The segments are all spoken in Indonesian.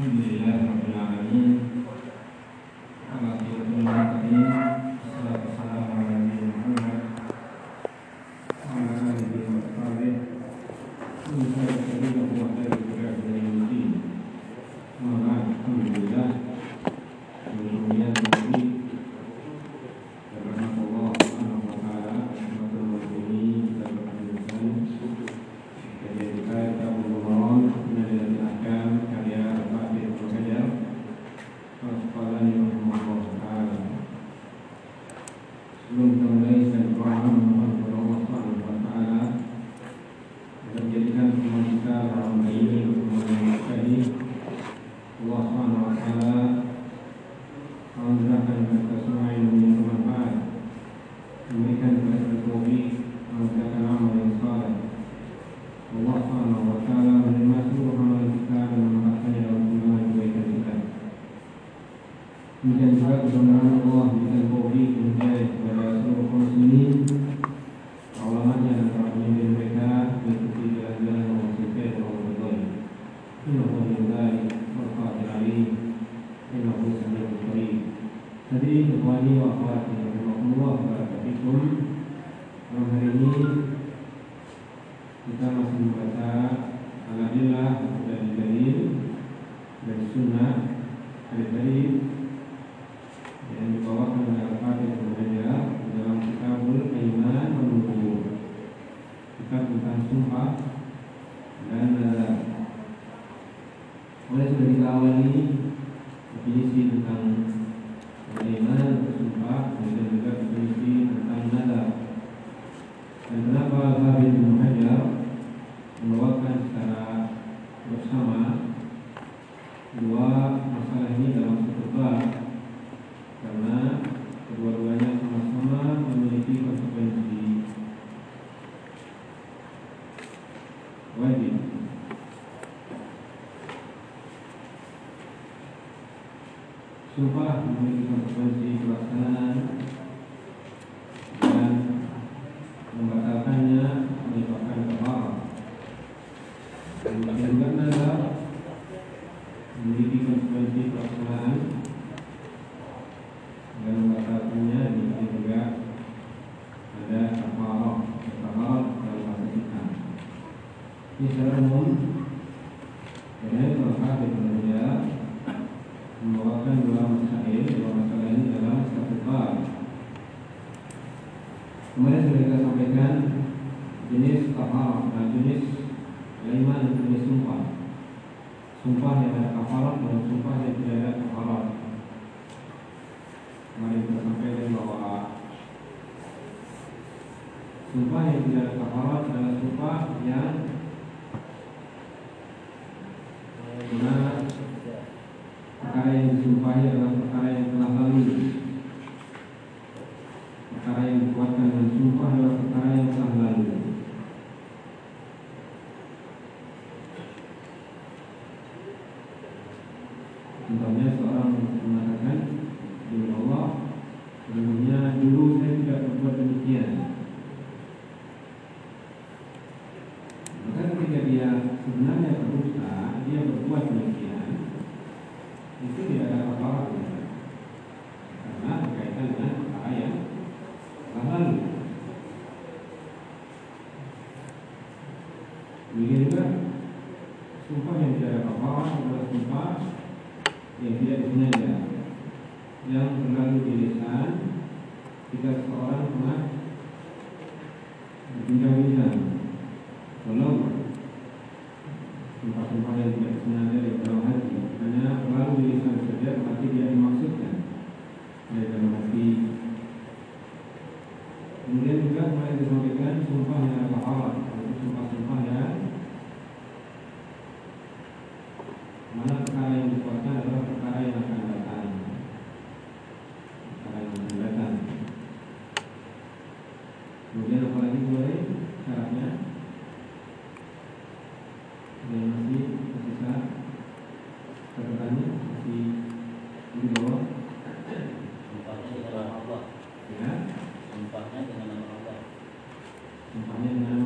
Alhamdulillah Rabbil Alamin. perkara yang disumpahi adalah perkara yang telah lalu. Perkara yang dikuatkan dan sumpah adalah perkara yang telah lalu. Contohnya seorang 挺怀念的。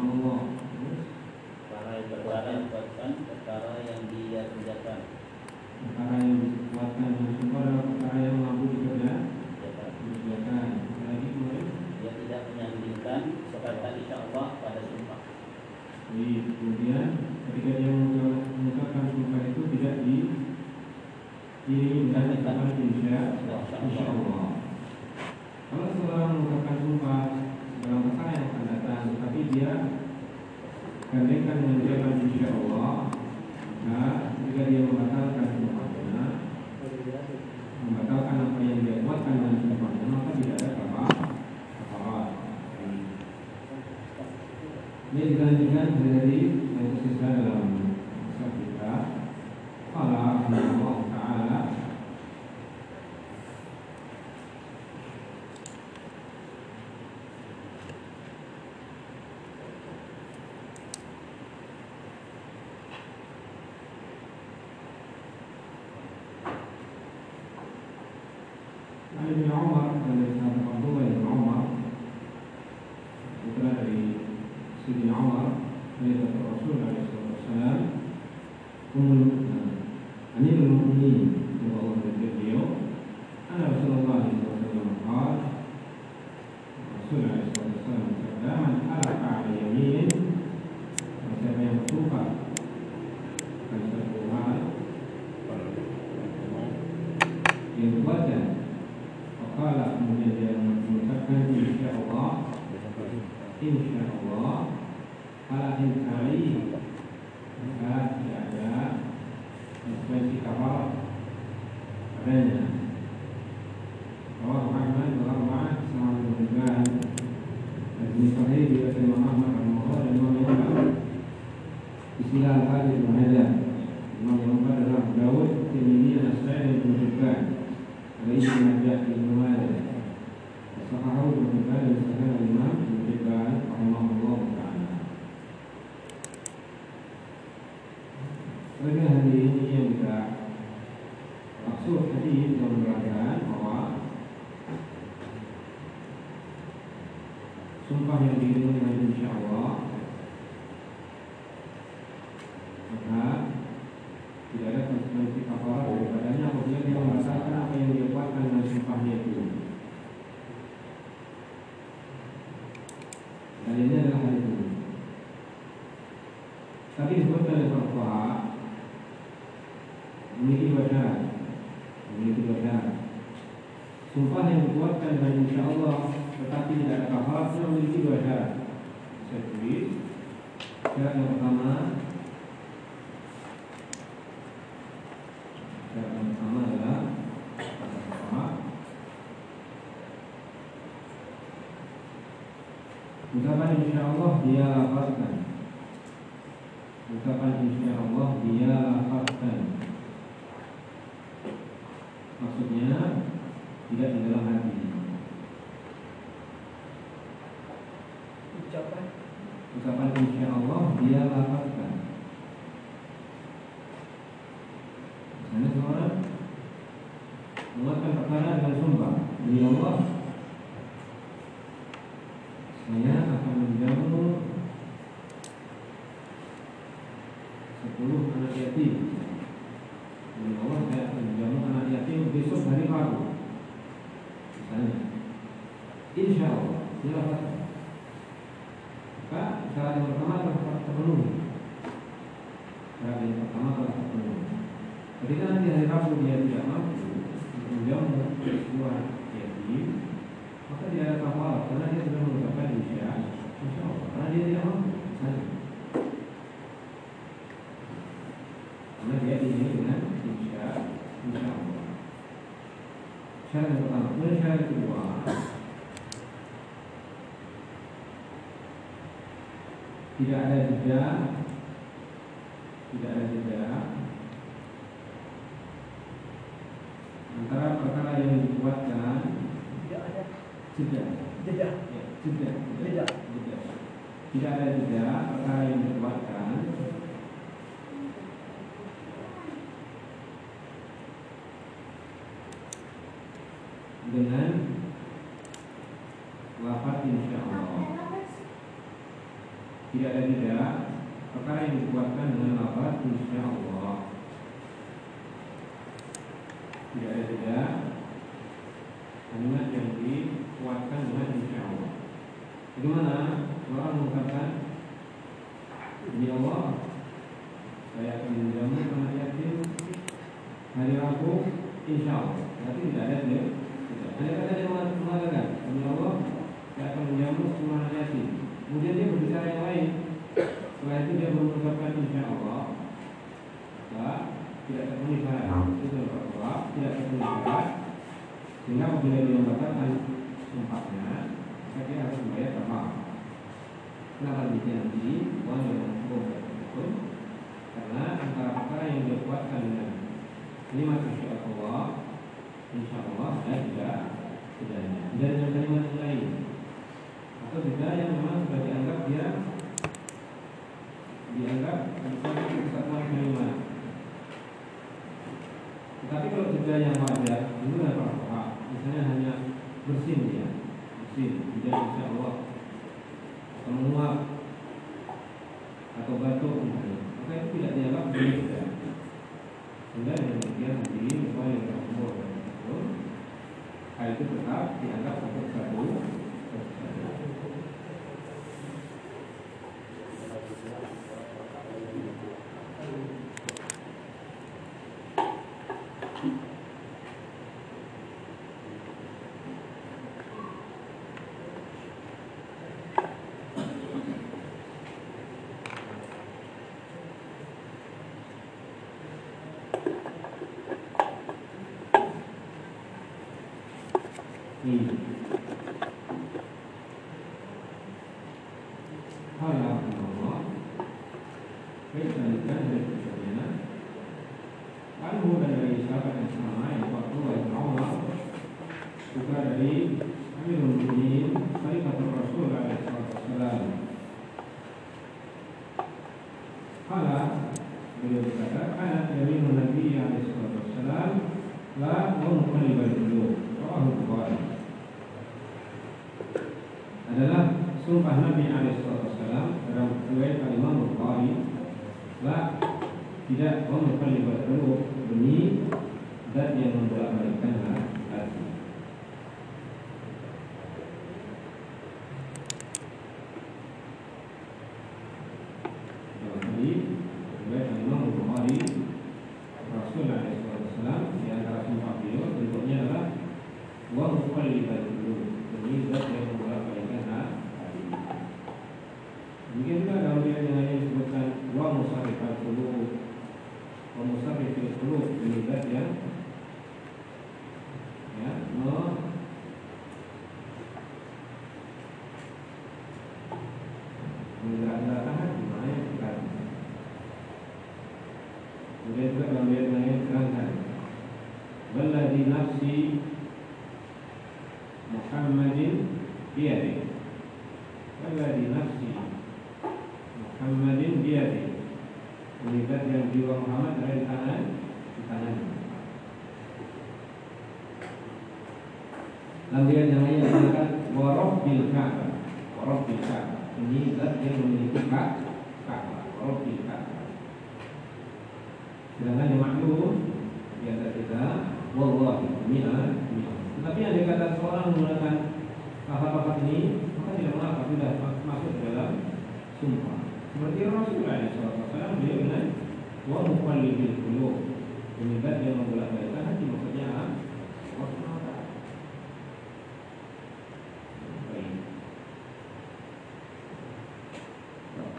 عوضا وقال إن شاء الله. إن شاء الله. على إنكاري ثلاث أعداء من كفر ucapan insya Allah dia lafazkan ucapan insya Allah dia lafazkan maksudnya tidak di dalam hati. Ucapan? Ucapan insya Allah dia lafazkan tidak ada jeda. Tidak ada jeda. Antara perkara yang dikuatkan tidak ada. Jeda. Jeda. Ya, jeda. Jeda. Jeda. Tidak ada jeda perkara yang dikuatkan dengan wafat insya Allah tidak ada tidak. Perkara yang dikuatkan dengan apa khususnya Allah tidak ada tidak. Kalimat yang dikuatkan dengan insya Allah bagaimana? Orang mengatakan ini Allah saya akan menjamu sama yakin hari Rabu insya Allah berarti tidak ada tidak. Ada kata yang mengatakan ini Allah saya akan menjamu sama yakin kemudian dia berbicara yang lain. Setelah itu dia mengucapkan insya Allah maka tidak terpenuhi syarat itu bahwa tidak terpenuhi syarat sehingga apabila dia membatalkan sumpahnya maka dia harus membayar kafar kenapa demikian nanti uang yang hukum karena antara perkara yang dia kuatkan dengan kalimat insya Allah insya Allah dan juga tidaknya tidak dengan kalimat yang lain atau yang memang sudah dianggap dia dianggap bukan kesatuan kalimat tetapi kalau jeda yang wajar itu adalah apa? Misalnya hanya bersin dia, bersin, tidak insya Allah menguap atau batuk misalnya, maka itu tidak dianggap jeda. Sehingga dengan demikian nanti semua yang berumur dan itu tetap dianggap untuk satu Hmm. Kita lanjutkan dari Mukminin Khalifatul Rasul alaihi wasallam. Kala beliau berkata, "Ana yaminun Nabi alaihi wasallam la munqalibal qulub." Rawahu Bukhari. Adalah sumpah Nabi alaihi wasallam dalam riwayat Imam Bukhari la tidak munqalibal qulub demi zat yang membolak-balikkan hati. Dalam hadis riwayat Imam Bukhari Rasulullah SAW di antara sumpah beliau berikutnya adalah wa muqallibal qulub demi zat yang membolak-balikkan hati. Demikian juga dalam riwayat yang lain disebutkan wa musarrifal qulub wa musarrifil qulub demi zat yang ya me menggerak-gerakkan hati maknanya bukan Kemudian juga dalam ayat yang lain diterangkan Walladhi nafsi Muhammadin biyadi Melihat yang jiwa Muhammad ada tangan Di ayat yang lain diterangkan Warabbil Ka'bah Warabbil Ka'bah Ini zat yang memiliki Ka'bah Warabbil Ka'bah Sedangkan yang maklum di atas kita wallahi mi'an mi'an. Tetapi yang dikatakan seorang menggunakan lafaz-lafaz ini maka tidak mengapa sudah masuk dalam sumpah. Seperti Rasulullah SAW beliau dengan wa muqallibil qulub. Demikian dia membolak-balikkan hati maksudnya Allah.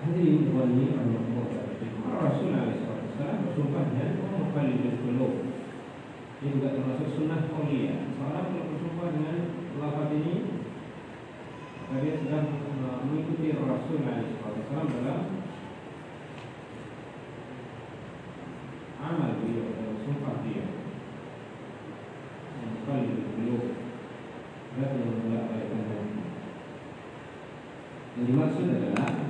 Hadirin ikhwani rahimahullah Rasulullah SAW bersumpahnya Muqallibul qulub Ini juga termasuk sunnah qauliyah Seorang kalau bersumpah dengan lafaz ini dia sedang mengikuti Rasulullah SAW dalam Amal beliau, dalam sumpah dia Muqallibul qulub Dan yang hati Yang dimaksud adalah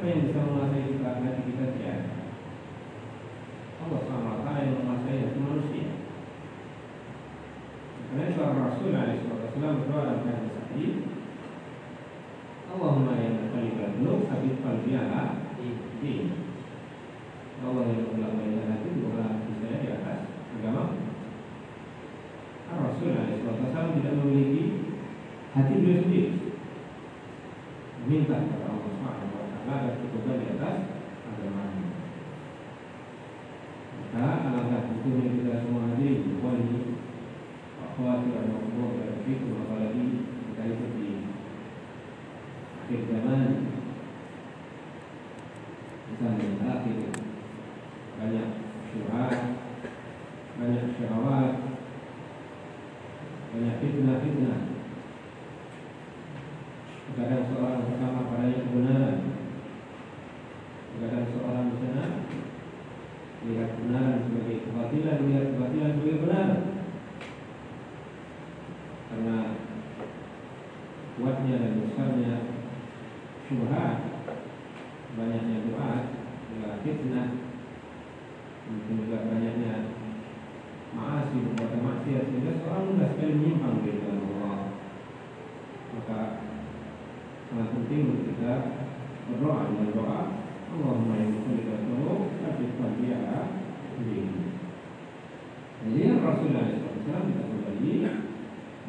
Siapa yang bisa menguasai kita, Allah SWT yang menguasai manusia karena Rasul berdoa dalam sahih Allahumma ya din. Allah yang hati hati saya di atas agama. Rasul tidak memiliki hati beliau. Minta kepada Allah Subhanahu wa taala agar ketukan di atas agama. Maka butuhnya kita semua kita itu di akhir zaman misalnya akhir banyak syubhat banyak syahwat banyak fitnah-fitnah kadang seorang pertama padanya kebenaran kadang seorang di sana melihat kebenaran sebagai kebatilan melihat kebatilan sebagai kebenaran karena kuatnya dan besarnya syubhat banyaknya doa juga fitnah mungkin juga banyaknya maasi berbuat maksiat sehingga seorang mudah sekali menyimpang dari jalan Allah maka sangat penting untuk kita berdoa dengan doa Allahumma ya mukhliqa qulub tapi dia ini jadi Rasulullah SAW kita kembali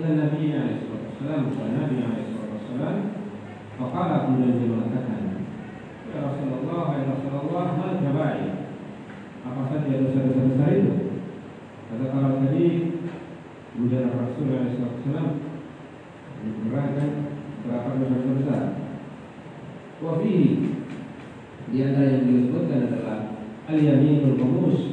إلى النبي عليه الصلاة والسلام والنبي عليه الصلاة والسلام فقال kemudian dia mengatakan Ya Rasulullah, ya Rasulullah, mal kabair Apa saja dosa-dosa besar itu? Kata kalau tadi Kemudian Rasul SAW Menerangkan berapa dosa-dosa besar Wafihi Di antara yang disebutkan adalah Al-Yaminul Qamus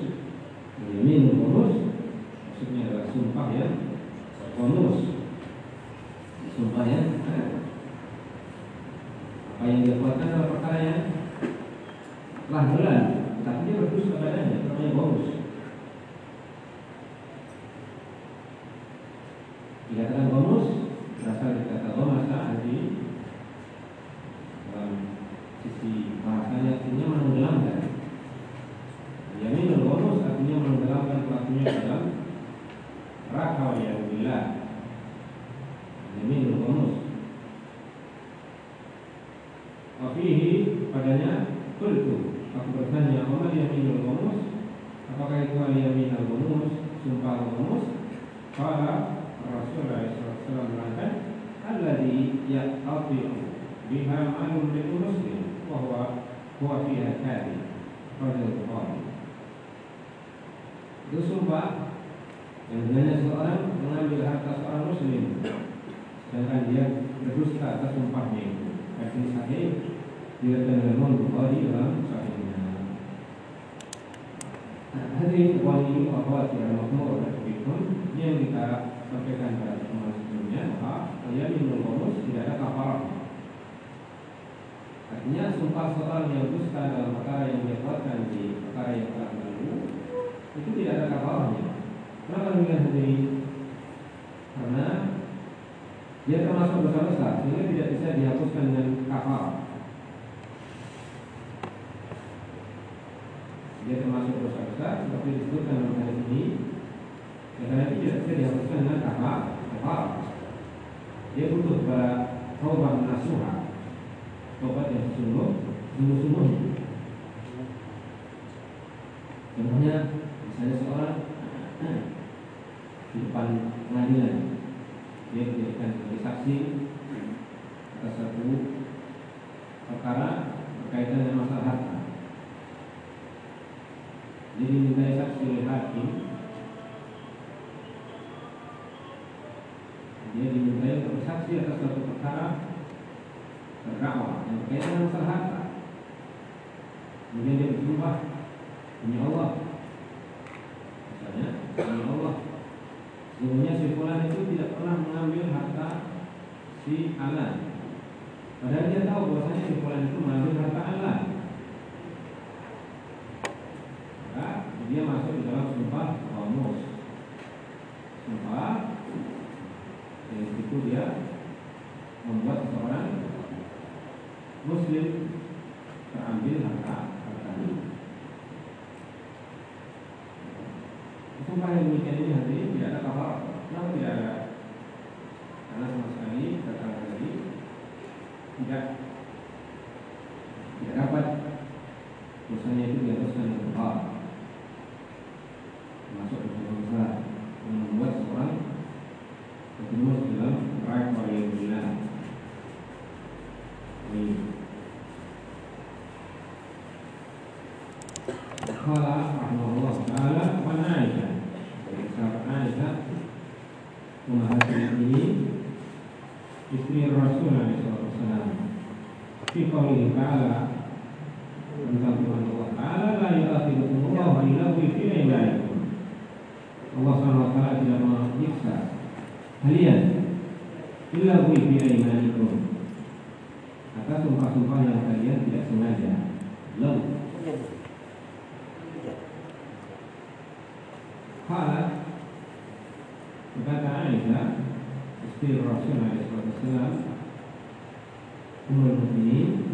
Aku bertanya Amal yaminul bonus Apakah itu al yaminul bonus Sumpah bonus Kala Rasulullah SAW mengatakan Alladhi ya'ati'u Biha ma'lum bil muslim Wahuwa Huwa fiha kadi Rajul Bukhari Itu sumpah yang dengannya seorang mengambil harta seorang muslim atas sumpahnya itu. Hadis sahih diriwayatkan oleh Bukhari dalam sahihnya. Nah, Hadirin wali akhwat yang makmur Bikun yang kita sampaikan pada pertemuan sebelumnya maka kalian minum bonus tidak ada kafarah Artinya sumpah seorang yang dusta dalam perkara yang dia buatkan di perkara yang telah berlalu itu tidak ada kafarahnya. Kenapa demikian sendiri? Karena dia termasuk dosa besar sehingga tidak bisa dihapuskan dengan kafarah. Dia termasuk dosa besar seperti disebutkan dalam hadis ini. Ya, karena tidak bisa dihapuskan dengan kafarah. Dia butuh pada taubat nasuha tobat yang sungguh sungguh-sungguh contohnya misalnya seorang di depan pengadilan dia dijadikan sebagai saksi atas satu perkara berkaitan dengan masalah harta jadi dimintai saksi oleh hakim dia dimintai untuk bersaksi atas satu perkara berdakwah yang berkaitan dengan masalah harta. Kemudian dia bersumpah demi Allah. Misalnya, demi Allah. Sesungguhnya si fulan itu tidak pernah mengambil harta si anak. Padahal dia tahu bahwasanya si fulan itu mengambil harta anak. Maka dia masuk di dalam sumpah Ramus. Sumpah yang dia membuat seseorang Muslim terambil harta hartanya. Sumpah yang demikian ini hari ini tidak ada kafar. Kenapa tidak ada? Karena sama sekali kata tadi tidak tidak dapat dosanya itu dihapuskan dengan kafar. Masuk ke dalam besar yang membuat seorang terjerumus dalam neraka yang bilang ini Qala rahimahullah taala wa Aisyah. Dari sahabat Aisyah Ummahatul ini istri Rasul alaihi wasallam. Fi qoulihi ta'ala tentang Tuhan Allah Ta'ala la yu'akhidukum Allah illa fi. Allah Subhanahu wa taala tidak menyiksa kalian illa fi aymanikum. Atas sumpah-sumpah yang kalian tidak sengaja. Lalu Kala berkata Aisyah istri Rasul alaihi wasallam Ummul Mukminin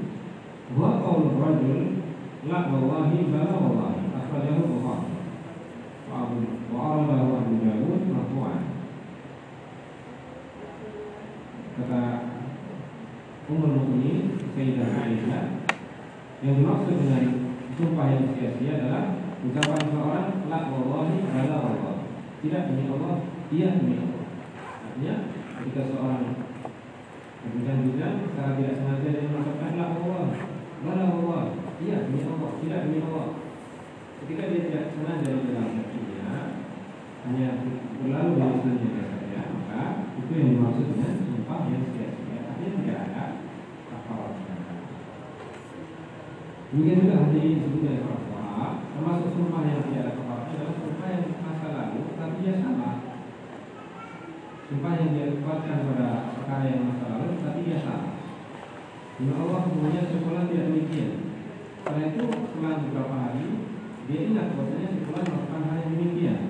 wallahi bala wallahi akhrajahu Bukhari. Wa Abu wa aradahu Abu Dawud marfu'an. Kata Ummul Mukminin Sayyidah Aisyah yang dimaksud dengan sumpah yang sia-sia adalah Ucapan seorang La wallahi bala Allah Tidak demi Allah Iya demi Allah. Artinya ketika seorang Berbincang-bincang Secara tidak sengaja dia mengatakan La Allah Bala Allah Iya demi Allah. Tidak demi Allah. Ketika dia tidak sengaja di dalam hatinya Hanya berlalu dari lisannya saja Maka itu yang dimaksud dengan Sumpah yang sia-sia. Artinya tidak ada Kafarat Demikian juga hati disebutkan para termasuk sumpah yang tidak ada kepalanya adalah sumpah yang masa lalu tapi dia sama. Sumpah yang dia kuatkan pada perkara yang masa lalu tapi dia sama Demi Allah semuanya sekolah tidak demikian. Setelah itu setelah beberapa hari Dia ingat bahwasanya sekolah melakukan hal yang demikian.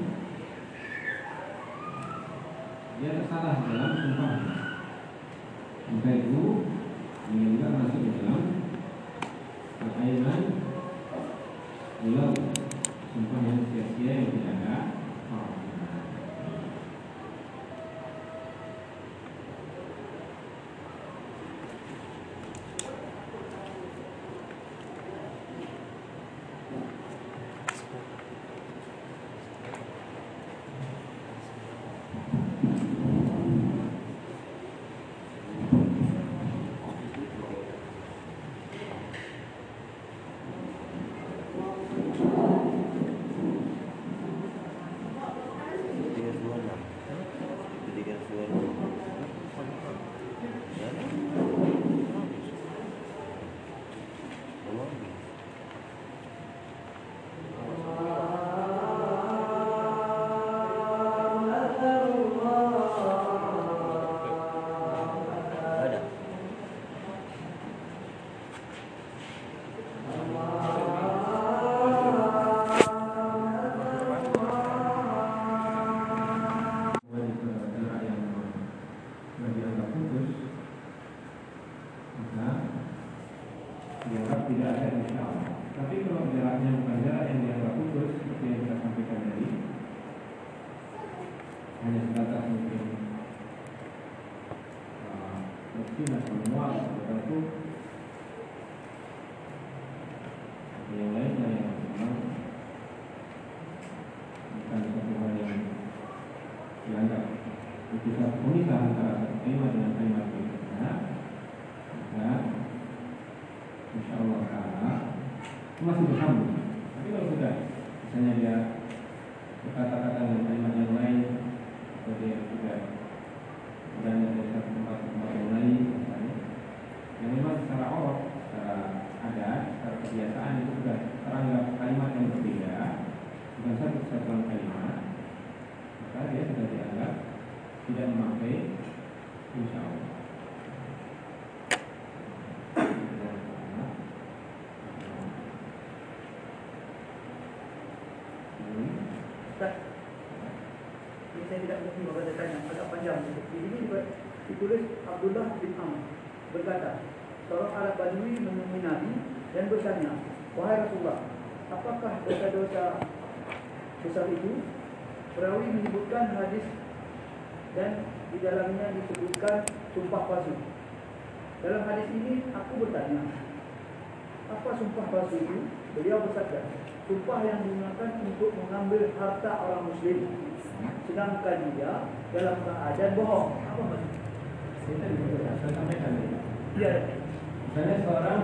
Dia tersalah dalam sumpahnya Maka itu Ini juga masuk di dalam Al-Aiman Ulang Sumpah yang sia-sia yang tidak ada berkata-kata dengan kalimat yang lain atau dia sudah berada dari satu tempat ke tempat yang lain misalnya. Yang memang secara orang secara adat secara kebiasaan itu sudah teranggap kalimat yang berbeda bukan satu kesatuan kalimat maka dia sudah dianggap tidak memakai insya Allah panjang. Di sini ditulis Abdullah bin Amr berkata, seorang Arab Badui menemui Nabi dan bertanya, wahai Rasulullah, apakah dosa-dosa besar itu? Perawi menyebutkan hadis dan di dalamnya disebutkan sumpah palsu. Dalam hadis ini aku bertanya, apa sumpah palsu itu? Beliau bersabda, sumpah yang digunakan untuk mengambil harta orang muslim sedangkan dia dalam keadaan bohong. Apa maksudnya? kita sudah saya sampaikan tadi. Ya, Misalnya seorang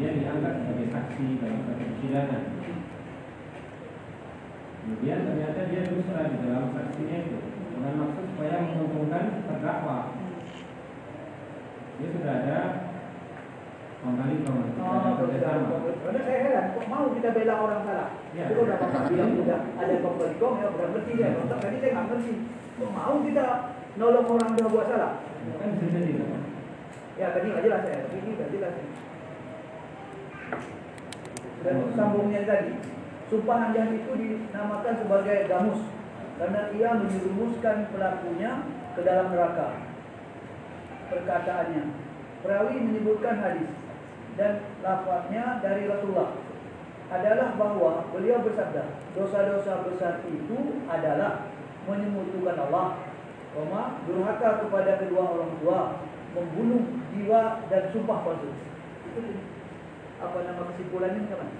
dia diangkat sebagai saksi dalam satu persidangan. Kemudian ternyata dia dusta di dalam saksinya itu dengan maksud supaya menguntungkan terdakwa. Dia sudah ada kembali Oh, ada kerjasama. Karena saya heran, kok mau kita bela orang salah? Ya. Itu udah bapak bilang udah ada komplikong ya udah ngerti saya. Kalau tadi saya nggak ngerti. Kok mau kita nolong orang yang buat salah? Kan bisa jadi? Ya tadi nggak jelas saya, tapi ini udah jelas. Dan sambungnya tadi, sumpah yang itu dinamakan sebagai gamus karena ia menyerumuskan pelakunya ke dalam neraka. Perkataannya, perawi menyebutkan hadis dan lafaznya dari Rasulullah adalah bahwa beliau bersabda, dosa-dosa besar itu adalah menyekutukan Allah, koma, durhaka kepada kedua orang tua, membunuh jiwa dan sumpah palsu. Itu apa nama kesimpulannya kapan?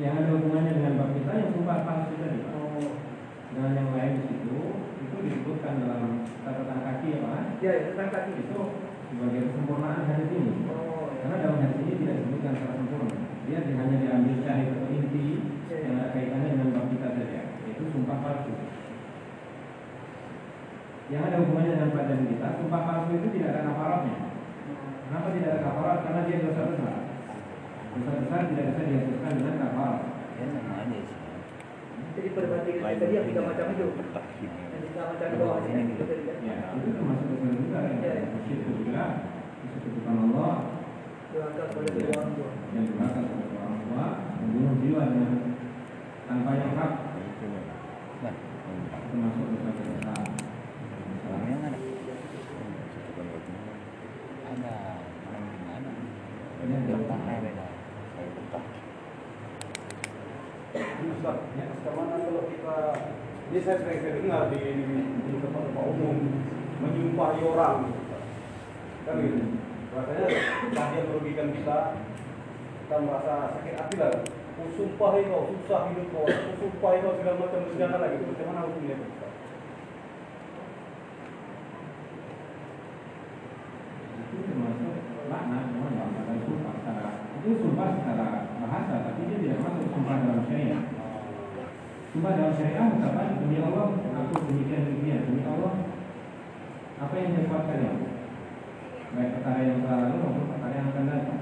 Yang ada hubungannya dengan bab kita yang sumpah palsu tadi. Oh, Dengan yang lain di situ itu disebutkan dalam catatan kaki ya Pak. ya, ya tentang kaki Itu sebagai kesempurnaan hadis ini. Ya. Karena dalam hadis ini tidak disebutkan secara sempurna. Dia hanya diambil syahid atau inti yang ada kaitannya dengan bab kita saja, yaitu sumpah palsu. Yang ada hubungannya dengan pelajaran kita, sumpah palsu itu tidak ada kafaratnya. Kenapa tidak ada kafarat? Karena dia dosa besar. Dosa besar tidak bisa dihasilkan dengan kafarat. Ya sih. Jadi perbandingan yang tadi yang tiga macam itu, yang tiga macam itu. Ya, itu termasuk dosa juga Ya, ya. yang disebutkan Allah Durhaka kepada kedua orang yang kepada orang tua, membunuh jiwa dengan tanpa yang hak, Nah, termasuk dosa besar. Ada. Ada. Ustaz, ya, kalau kita ini saya sering dengar di, di, di tempat-tempat umum menyumpahi orang, kan gitu. Rasanya tadi yang merugikan kita, kita merasa sakit hati lah. Aku sumpahi kau, susah hidup kau, aku sumpahi kau segala macam segala lagi. Bagaimana hukumnya itu? Ustaz? itu termasuk laknat, memang mengatakan sumpah secara itu sumpah secara bahasa, tapi dia tidak masuk sumpah dalam syariat. Sumpah dalam syariat misalkan demi Allah aku demikian demikian demi Allah apa yang dia kuatkan ya baik perkara yang telah lalu maupun perkara yang akan datang.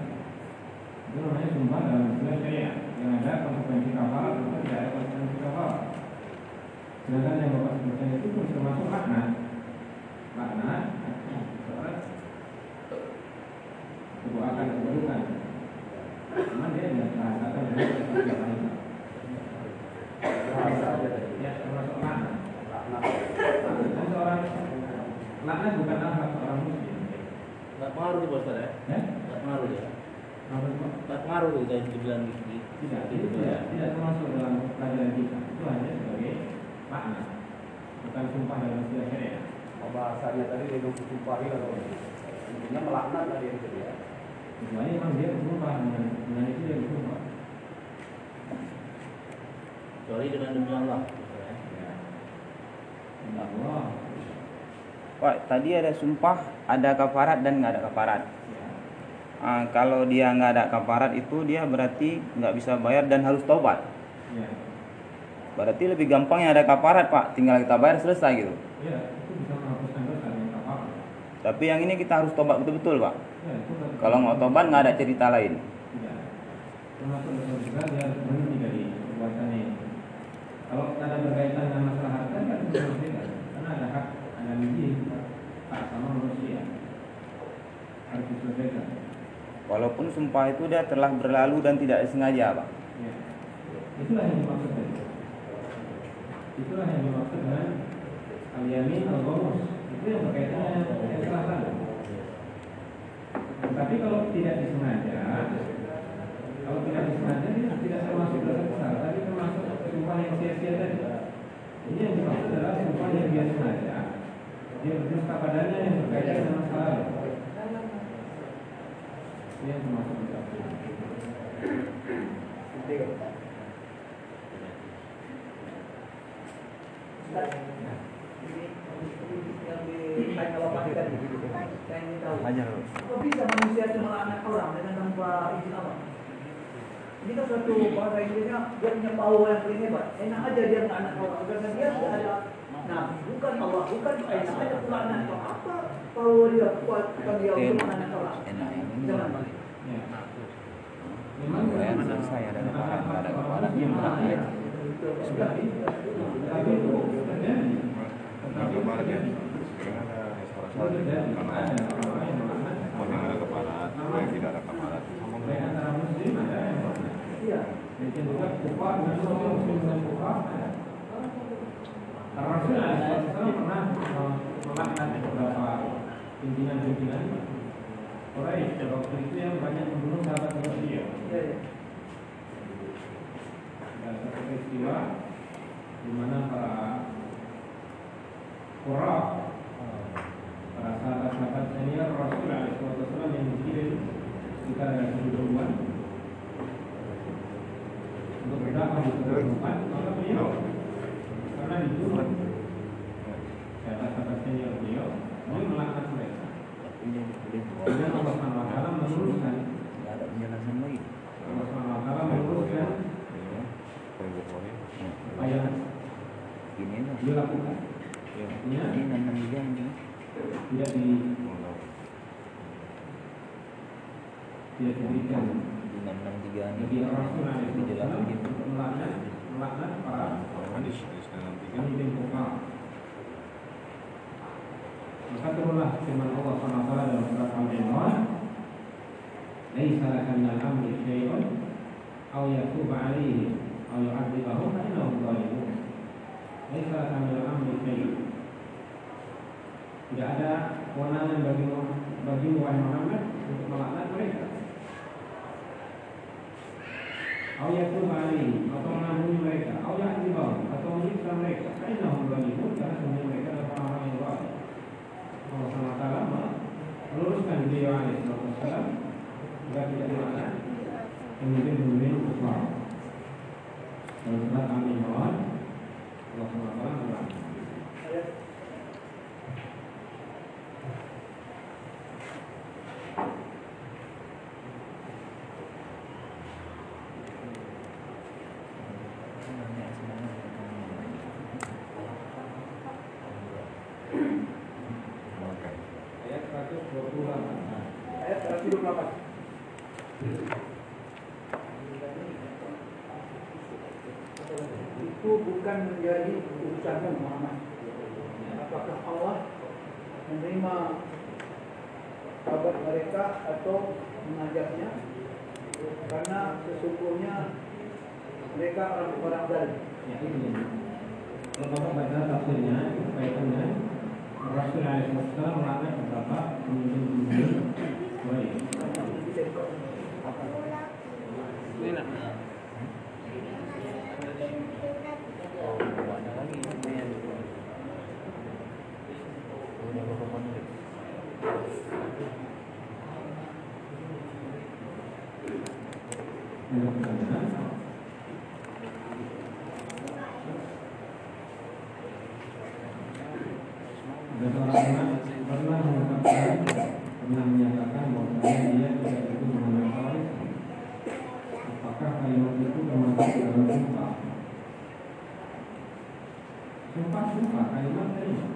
Itu namanya sumpah dalam istilah syariat yang ada konsekuensi kafarat atau tidak ada konsekuensi kafarat sedangkan yang bapak sebutkan itu pun termasuk laknat laknat seorang kebuakan keburukan cuma dia tidak merasakan dengan ya termasuk Laknat. dan seorang laknat bukan seorang muslim Nggak pengaruh tuh Ustaz ya? ya Nggak pengaruh ya? Nggak pengaruh tuh saya dibilang gitu. tidak itu tidak tidak termasuk dalam pelajaran kita itu hanya sebagai makna bukan sumpah dalam istilah syariat bahasanya tadi dia bilang disumpahi atau intinya melaknat lah dia itu ya. Kecuali memang dia bersumpah dengan dengan itu dia bersumpah. Kecuali dengan demi Allah. ya. Ya Allah. Pak, tadi ada sumpah, ada kafarat dan nggak ada kafarat. Ya. Ah, kalau dia nggak ada kafarat itu dia berarti nggak bisa bayar dan harus tobat. Ya. Berarti lebih gampang yang ada kafarat pak, tinggal kita bayar selesai gitu. Ya, itu bisa. Tapi yang ini kita harus tobat betul-betul pak. Ya, itu Kalau nggak tobat nggak ada cerita lain. tidak. Termasuk juga dia harus berhenti dari perbuatannya ini. Kalau ada berkaitan dengan masalah harta kan bisa berbeda. Karena ada hak, ada miji, hak sama manusia. Diselesaikan. Walaupun sumpah itu dia telah berlalu dan tidak sengaja pak. Ya. Itulah yang dimaksud tadi. Itulah yang dimaksud dengan al-yamin al-ghamus. Itu yang berkaitan dengan telah lalu. Tapi kalau tidak disengaja, kalau tidak disengaja ini tidak termasuk dosa besar, tapi termasuk sumpah yang sia-sia tadi. Ini yang dimaksud adalah sumpah yang dia sengaja. Dia berdusta padanya yang berkaitan dengan masa lalu. Ini yang termasuk dosa besar. Ustaz, ini ini yang ditanya Bapak tadi. Saya ingin tahu. Ajar. Kok bisa manusia itu melaknat orang dengan tanpa izin Allah? Ini kan suatu bahasa Inggrisnya dia punya power yang paling hebat. Enak aja dia melaknat orang karena dia ada Nabi, bukan Allah, bukan enak aja orang. Apa power dia kuat? Enak yang ini. Jangan. Ya. Memang ya, selesai ada kafarat, nggak ada kafarat yang. Sudah. Kemarin ya ada restoran karena mau ada yang tidak ada. Iya. Demikian juga kufar dan muslim muslim dan kufar ada. Rasul SAW pernah eh, melaknat beberapa pimpinan-pimpinan Quraisy waktu itu yang banyak membunuh sahabat Rasulullah. Iya, iya. dan satu peristiwa di mana para Qura para sahabat-sahabat senior Rasul SAW yang dikirim sekitar ada tujuh puluhan untuk berdakwah di seluruh tempat maka beliau karena dibunuh sahabat-sahabat senior beliau beliau melaknat mereka kemudian Allah SWT meluruskan Nggak ada penjelasan lagi. Allah SWT meluruskan apa yang Gini lah. Dilakukan artinya Ini enam ini. tidak di tidak diberikan Di enam enam tiga ini. Rasul Dijelasin gitu. untuk melaknat melaknat para dalam pemimpin kufar. Maka turunlah firman Allah SWT dalam surat Al-Imran, "Laisa laka minal amri syai'un aw yatuba 'alaihim aw yu'adzibahum fa innahum zalimun." Laisa laka minal amri. Tidak ada kewenangan bagi bagi wahai Muhammad untuk melaknat mereka. Yatuba 'alaihim atau mengampuni mereka, aw yu'adzibahum atau menyiksa mereka. Fa innahum zalimun karena sebenarnya mereka adalah orang-orang yang zalim. Allah SWT meluruskan beliau alaihissalam agar tidak dilaknat pemimpin-pemimpin kufar. Surat Al-Imran Allah SWT berkata, bukan menjadi urusanmu Muhammad. Apakah Allah menerima kabar mereka atau mengajaknya? Karena sesungguhnya mereka orang-orang zalim. Ya ini. Kalau bapak baca tafsirnya kaitan dengan Rasul alaihissalam melaknat beberapa pemimpin-pemimpin Quraisy. Oh, ada lagi. Ada pertanyaan? Menyatakan bahwa dia tidak mengenal. Apakah itu termasuk sumpah? Sumpah sumpah kalimat kalimat.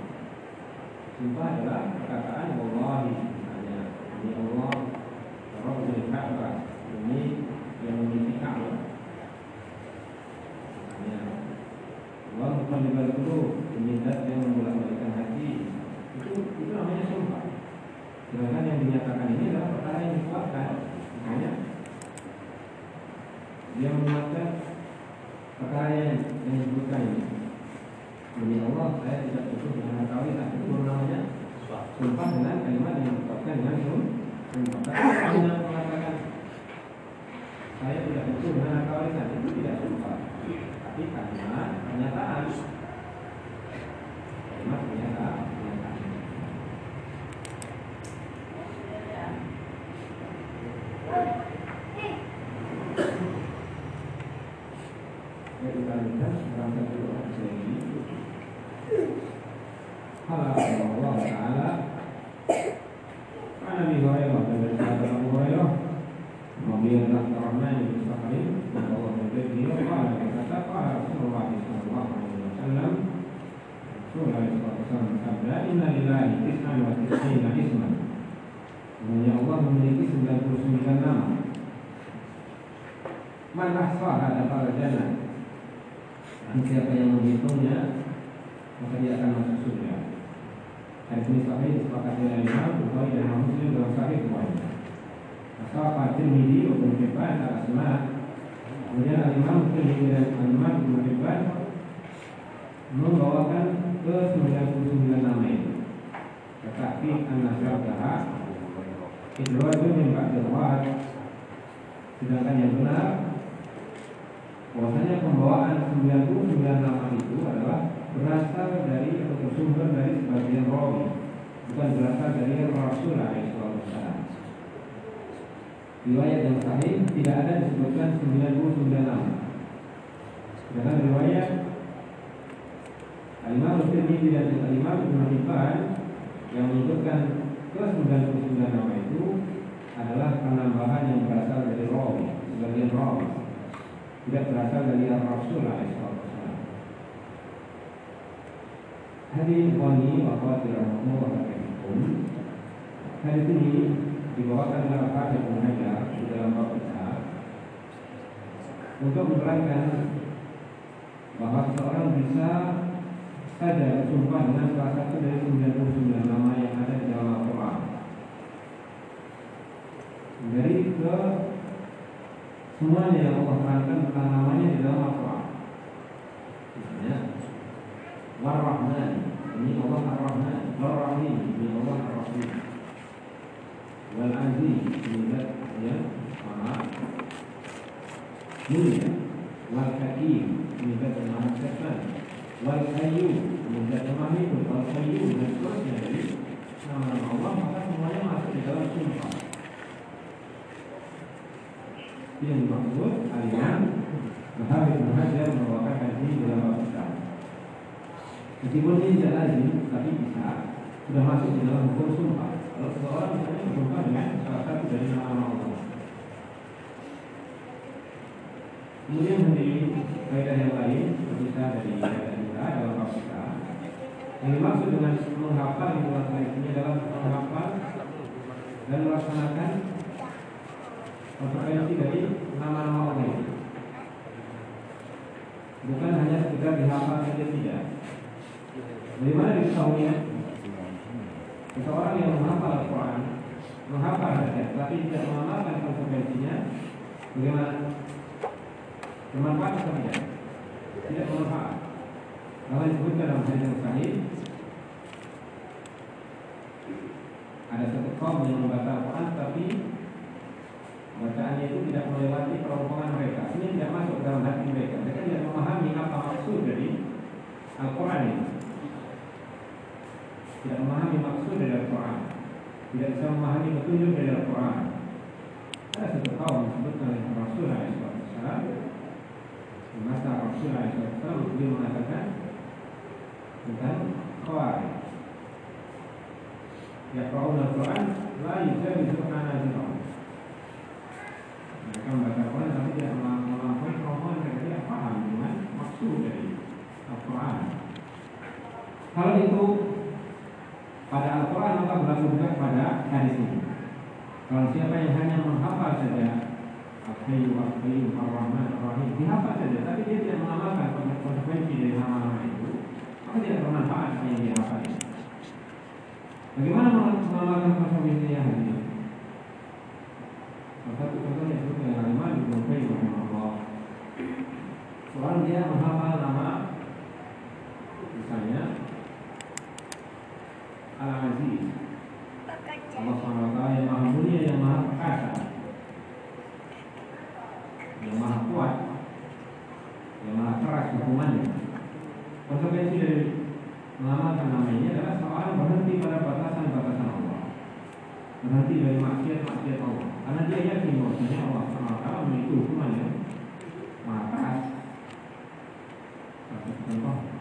Sumpah adalah perkataan wallahi ini Allah Rabbul Ka'bah ini yang memiliki Ka'bah. Misalnya Allah muqallibal qulub ini zat yang membolak-balikan hati. Itu itu namanya sumpah. Sedangkan yang dinyatakan ini adalah perkara yang dikuatkan. Makanya dia menguatkan perkara yang yang disebutkan ini. Demi Allah saya tidak butuh dengan kawinan itu baru namanya sumpah dengan kalimat yang dikuatkan dengan sumpah. Tapi hanya mengatakan saya tidak butuh dengan kawinan itu tidak sumpah. Tapi kalimat pernyataan kalimat pernyataan pernyataan. Ya kita lihat berangkat dulu hadis ini. Qala Allah Ta'ala An Abi Hurairah dan dari sahabat Abu Hurairah Radhiyallahu ta'ala anhu mustaqim maka Allah memberi beliau qala berkata qala Rasulullah sallallahu alaihi wasallam Rasulullah sallallahu alaihi wasallam bersabda inna lillahi tis'an wa tis'ina isman Sebenarnya Allah memiliki 99 nama Man ahsaha dapat jannah dan siapa yang menghitungnya maka dia akan masuk surga. Hadis ini sahih disepakati oleh Imam Bukhari dan Imam Muslim dalam sahih keduanya. Asal Fatir Midi Ibn Hibban al Asma Kemudian Al-Imam Tirmidzi dan Al-Imam Ibn Hibban membawakan ke 99 nama itu. Tetapi An-Nasrabdaha Idrawajun yang Ba'dirwad Sedangkan yang benar bahwasanya pembawaan 99 nama itu adalah berasal dari atau bersumber dari sebagian rawi bukan berasal dari Rasul alaihissalam. Riwayat yang sahih tidak ada disebutkan 99 nama. Dalam riwayat Al-Imam Tirmidzi dan Al-Imam Hibban yang menyebutkan ke 99 nama itu adalah penambahan yang berasal dari rawi, sebagian rawi tidak berasal dari Rasul alaihissalam. Hadis wani wa barakatuh. Hadis ini dibawakan dalam hadis Muhammad di dalam bab besar untuk menerangkan bahwa seorang bisa saja bersumpah dengan salah satu dari 99 nama yang ada di dalam Al-Quran dari ke semuanya yang Allah tentang namanya di dalam Al-Quran. Misalnya, War-Rahman, ini Allah Ar-Rahman, War-Rahim, ini Allah Ar-Rahim. Wal-Aziz, ini zat yang maha mulia. Wal-Hakim, ini zat yang maha bijaksana. Wal-Qayyum, ini zat yang maha hidup. Wal-Qayyum, dan seterusnya. Dari nama-nama Allah, maka semuanya masuk di dalam sumpah yang dimaksud Al-Imam Muhammad bin Hajar membawakan hadis dalam bab kita. Meskipun ini tidak lazim, tapi bisa sudah masuk di dalam hukum sumpah. Kalau seseorang misalnya bersumpah dengan salah satu dari nama-nama Allah. Kemudian menjadi kaidah yang lain saya dari kaidah kita dalam bab kita. Yang dimaksud dengan menghafal yang melaksanakannya dalam menghafal dan melaksanakan konsekuensi dari nama-nama Allah itu. Bukan hanya sekedar dihafal saja tidak. Bagaimana diketahuinya? Seseorang yang menghafal Al-Quran, menghafal saja, tapi tidak mengamalkan konsekuensinya, bagaimana? Bermanfaat atau tidak? Tidak bermanfaat. Kalau disebutkan dalam hadis yang sahih, ada satu kaum yang membaca Al-Quran, tapi bacaannya itu tidak melewati kerongkongan mereka. Ini tidak masuk dalam hati mereka. Mereka tidak memahami apa maksud dari Al-Quran ini. Tidak memahami maksud dari Al-Quran. Tidak bisa memahami petunjuk dari Al-Quran. Ada satu kaum disebutkan oleh Rasul SAW. Rasul SAW Dia mengatakan Tentang Khawarij Yaqra'un al-Quran La hanajirahum Mereka membaca Quran Tapi tidak melampaui kemampuan mereka Tidak paham dengan maksud dari Al-Quran Kalau itu Pada Al-Quran maka berlaku juga pada hadis ini Kalau siapa yang hanya menghafal saja Al-Hayyu Al-Qayyum Ar-Rahman Ar-Rahim dihafal saja tapi dia tidak mengamalkan konsekuensi dari nama-nama itu maka tidak bermanfaat apa yang dia hafal. Bagaimana mengamalkan konsekuensi yang ini? Salah satu contohnya itu yang Al-Imam Ibnu Qayyim rahimahullah. Seorang dia menghafal nama misalnya Al-Aziz. Allah SWT yang maha mulia yang maha perkasa. Yang maha kuat. Yang maha keras hukumannya. Konsekuensi dari mengamalkan nama ini adalah seorang berhenti pada batasan-batasan Allah. Berhenti dari maksiat-maksiat Allah. Karena dia yakin bahwasanya Allah SWT memiliki hukuman yang maha keras. Contoh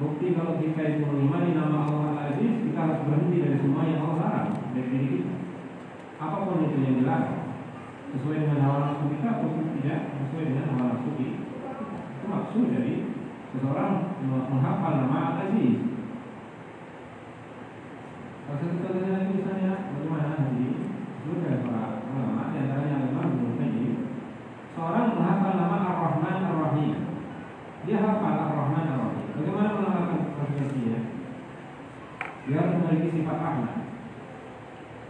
bukti kalau kita itu mengimani nama Allah Al-Aziz kita harus berhenti dari semua yang Allah larang dari diri kita apa pun itu yang dilarang sesuai dengan hawa nafsu kita ataupun tidak sesuai dengan hawa nafsu kita. Itu maksud dari seseorang menghafal nama Al-Aziz. Salah satu contohnya itu misalnya bagaimana di seluruh para ulama di antaranya Imam Ibnu Qayyim seorang menghafal nama Ar-Rahman Ar-Rahim. Dia hafal Ar-Rahman Ar-Rahim. Bagaimana mengamalkan konsekuensinya? Dia? Harus memiliki sifat rahmat.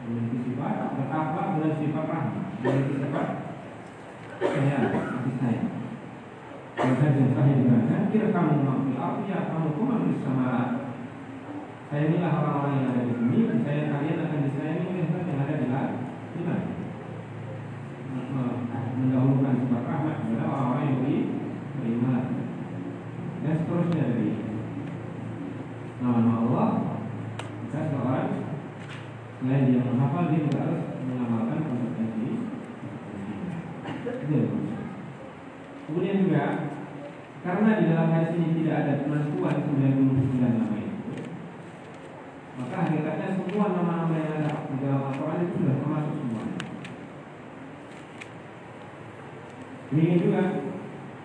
Memiliki sifat berakhlak dengan sifat rahmat. Memiliki sifat sayang kasih sayang. Dan hadis sahih dikatakan kira kamu mampu ya kamu kuman di sama sayangilah orang-orang yang ada di bumi saya kalian akan disayangi oleh zat yang ada di langit mendahulukan sifat rahmat kepada orang-orang yang beri beriman dan seterusnya dari nama-nama Allah kita seorang selain dia menghafal dia juga harus mengamalkan konsekuensi itu kemudian juga karena di dalam hadis ini tidak ada penentuan 99 nama itu maka hakikatnya semua nama-nama yang ada di dalam Al-Quran itu sudah termasuk semuanya. Ini juga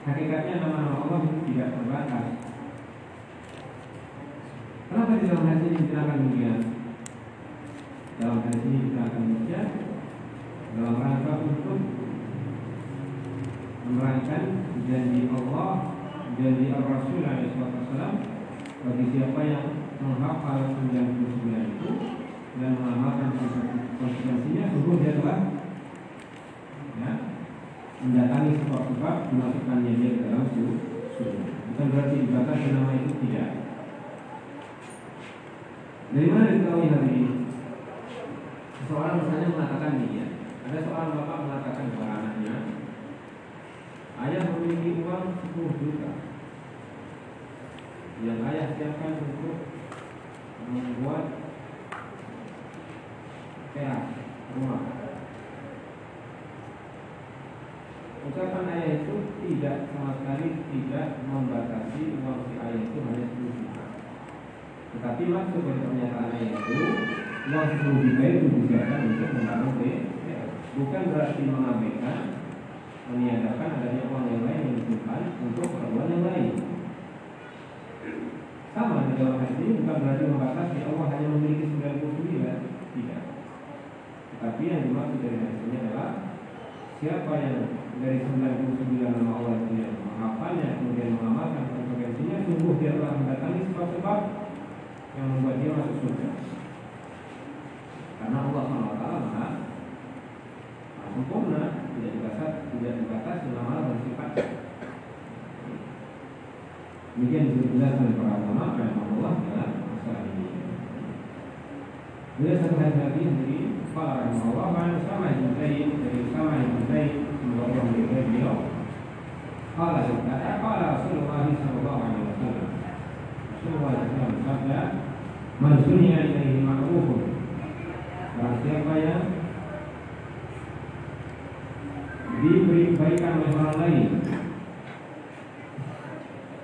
hakikatnya nama-nama Allah itu tidak terbatas. Kenapa di dalam hadis ini diterangkan demikian? Dalam hadis ini kita akan baca dalam rangka untuk menerangkan janji Allah, janji Al-Rasul SAW bagi siapa yang menghafal 99 itu dan mengamalkan konsekuensinya sungguh dia telah ya, mendatangi sebab-sebab dimasukkannya dia ke dalam surga. Bukan berarti dibatasi nama itu tidak. Dari mana diketahui hari ini? Seseorang misalnya mengatakan demikian. Ada seorang bapak mengatakan kepada anaknya, ayah memiliki uang 10 juta yang ayah siapkan untuk membuat teras rumah. Ucapan ayah itu tidak sama sekali tidak membatasi uang si ayah itu hanya 10 juta. Tetapi maksud dari pernyataan ayah itu uang 10 juta itu disiapkan untuk membangun teras. Bukan berarti mengabaikan meniadakan adanya uang yang lain yang disimpan untuk keperluan yang lain. Sama di dalam hadis ini bukan berarti membatasi Allah hanya memiliki 99 tidak. Tetapi yang dimaksud dari hadis ini adalah siapa yang dari 99 nama Allah itu yang menghafalnya kemudian mengamalkan konsekuensinya sungguh dia telah mendatangi sebab-sebab yang membuat dia masuk surga. Karena Allah SWT maha sempurna tidak dibatas tidak dibatasi nama dan sifat demikian dijelaskan para ulama Allah dalam masalah ini Bila satu hadis lagi dari Qala rahimahullah sama ibn Zaid Dari sama ibn Zaid Allah memberitahu beliau Qala berkata Qala Rasulullah sallallahu alaihi wasallam Rasulullah SAW bersabda Man sunia ilaihi ma'rufun Barang siapa yang diberi kebaikan oleh orang lain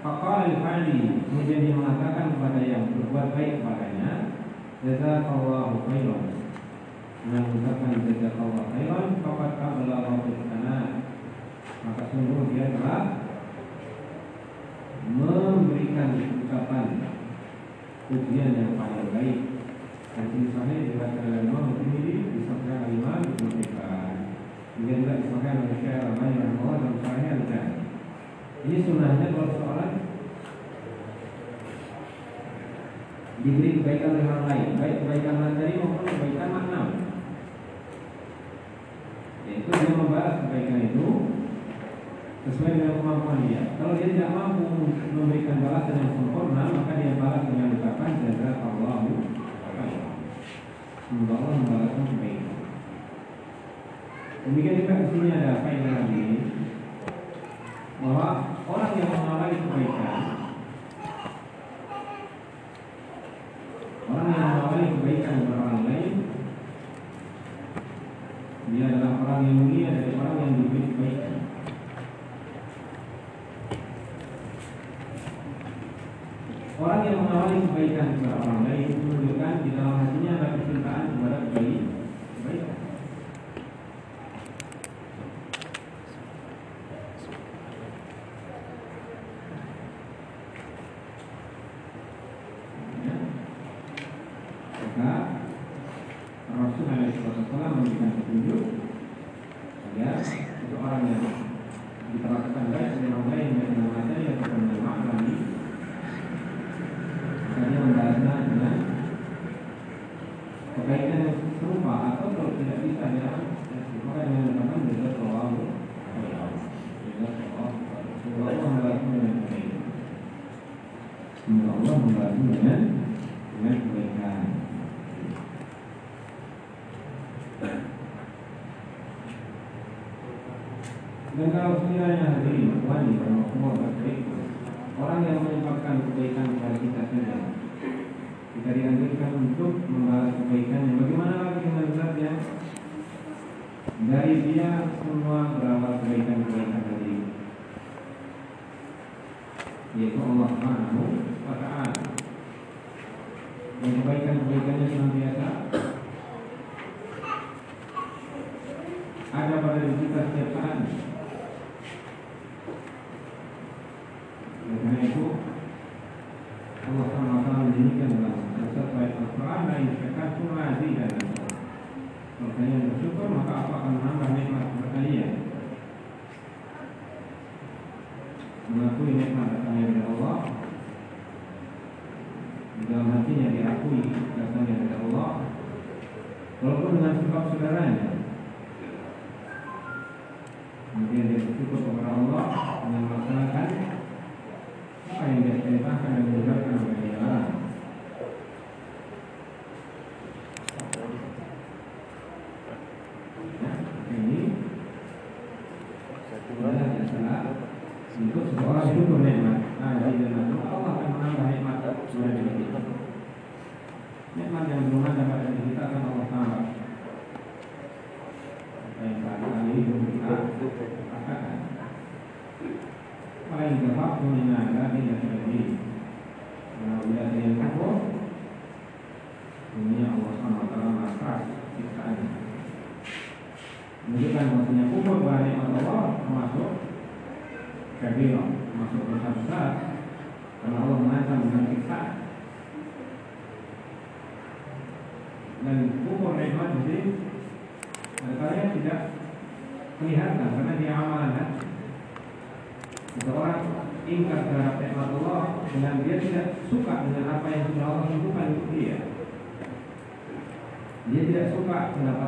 qala al-fa'li dia mengatakan kepada yang berbuat baik kepadanya jazakallahu khairan mengucapkan jazakallahu khairan faqad ablagha sana maka sungguh dia telah memberikan ucapan pujian yang paling baik Hadis sahih diriwayatkan oleh Imam Tirmidzi disahkan oleh Imam Ibnu Hibban. Juga disahkan oleh Syekh Al-Albani rahimahullah dalam Sahih Al-Jami. Ini sunnahnya kalau seorang diberi kebaikan oleh orang lain, baik kebaikan materi maupun kebaikan makna. Membalas kebaikan itu sesuai dengan kemampuan dia. Kalau dia tidak mampu memberikan balasan yang sempurna, maka dia balas dengan ucapan jazakallahu khairan. Semoga Allah membalaskan kebaikan. Demikian juga di sini ada faedah lagi bahwa orang yang mengawali kebaikan, orang yang mengawali kebaikan orang lain, dia adalah orang yang mulia dari orang yang diberi kebaikan. Orang yang mengawali kebaikan kepada orang lain menunjukkan di dalam hatinya ada kecintaan kepada kebaikan. Ya. Maka Rasul Alaihissalam memberikan petunjuk agar seseorang yang diperlakukan baik oleh orang lain dengan materi ataupun dengan makna hanya membalasnya dengan kebaikan yang serupa atau kalau tidak bisa ya maka dengan mengatakan beda soal beda soal semoga Allah membalasnya dengan kebaikan semoga Allah membalasnya dengan dengan kebaikan dan kalau sekiranya hadirin wali bermakmur baik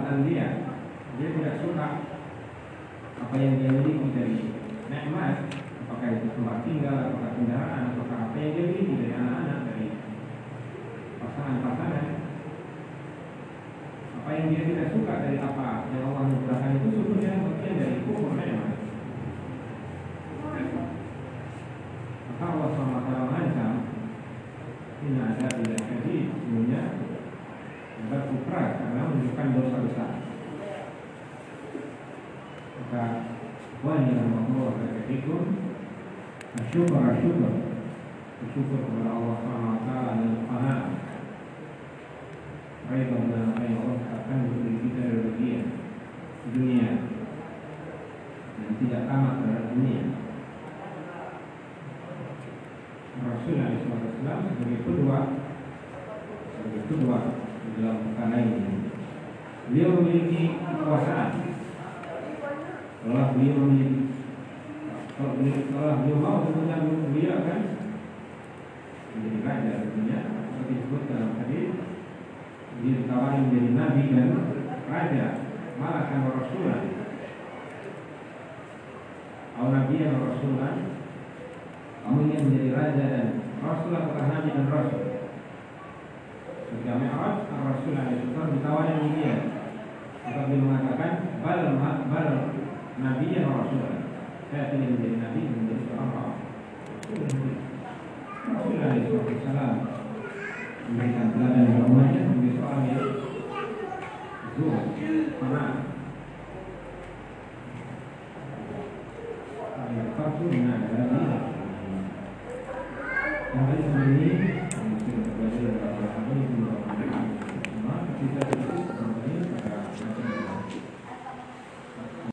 pendapatan dia. Dia tidak suka apa yang dia miliki dari nikmat, apakah itu tempat tinggal, apakah kendaraan, apakah apa yang dia miliki dari anak-anak, dari pasangan-pasangan. Apa yang dia tidak suka dari apa yang Allah mudahkan itu sebetulnya bagian dari kufur nikmat. Maka Allah SWT mengancam Ini ada tidak jadi Sebenarnya Agar kufra karena menunjukkan dosa besar Maka Wani Allah Berkatikum Syukur syukur bersyukur kepada Allah taala dan apa yang Allah untuk diri kita di dunia dan tidak tamat terhadap dunia. Rasul Islam sebagai kedua sebagai kedua dalam perkara ini. Beliau memiliki kekuasaan. Kalau beliau memiliki kalau beliau, mau tentunya beliau akan menjadi raja tentunya seperti disebut dalam hadis dia ditawari menjadi nabi dan raja malah kan rasulah Au nabi dan rasulah kamu ingin menjadi raja dan rasul atau nabi dan rasul? Ketika Mi'raj Rasul alaihi wasallam ditawari demikian maka beliau mengatakan bal bal nabi dan rasul saya ingin menjadi nabi menjadi seorang rasul. Wasallam memberikan teladan kepada umatnya menjadi seorang yang zuhud, tenang. Yang fardu dengan dari yang ini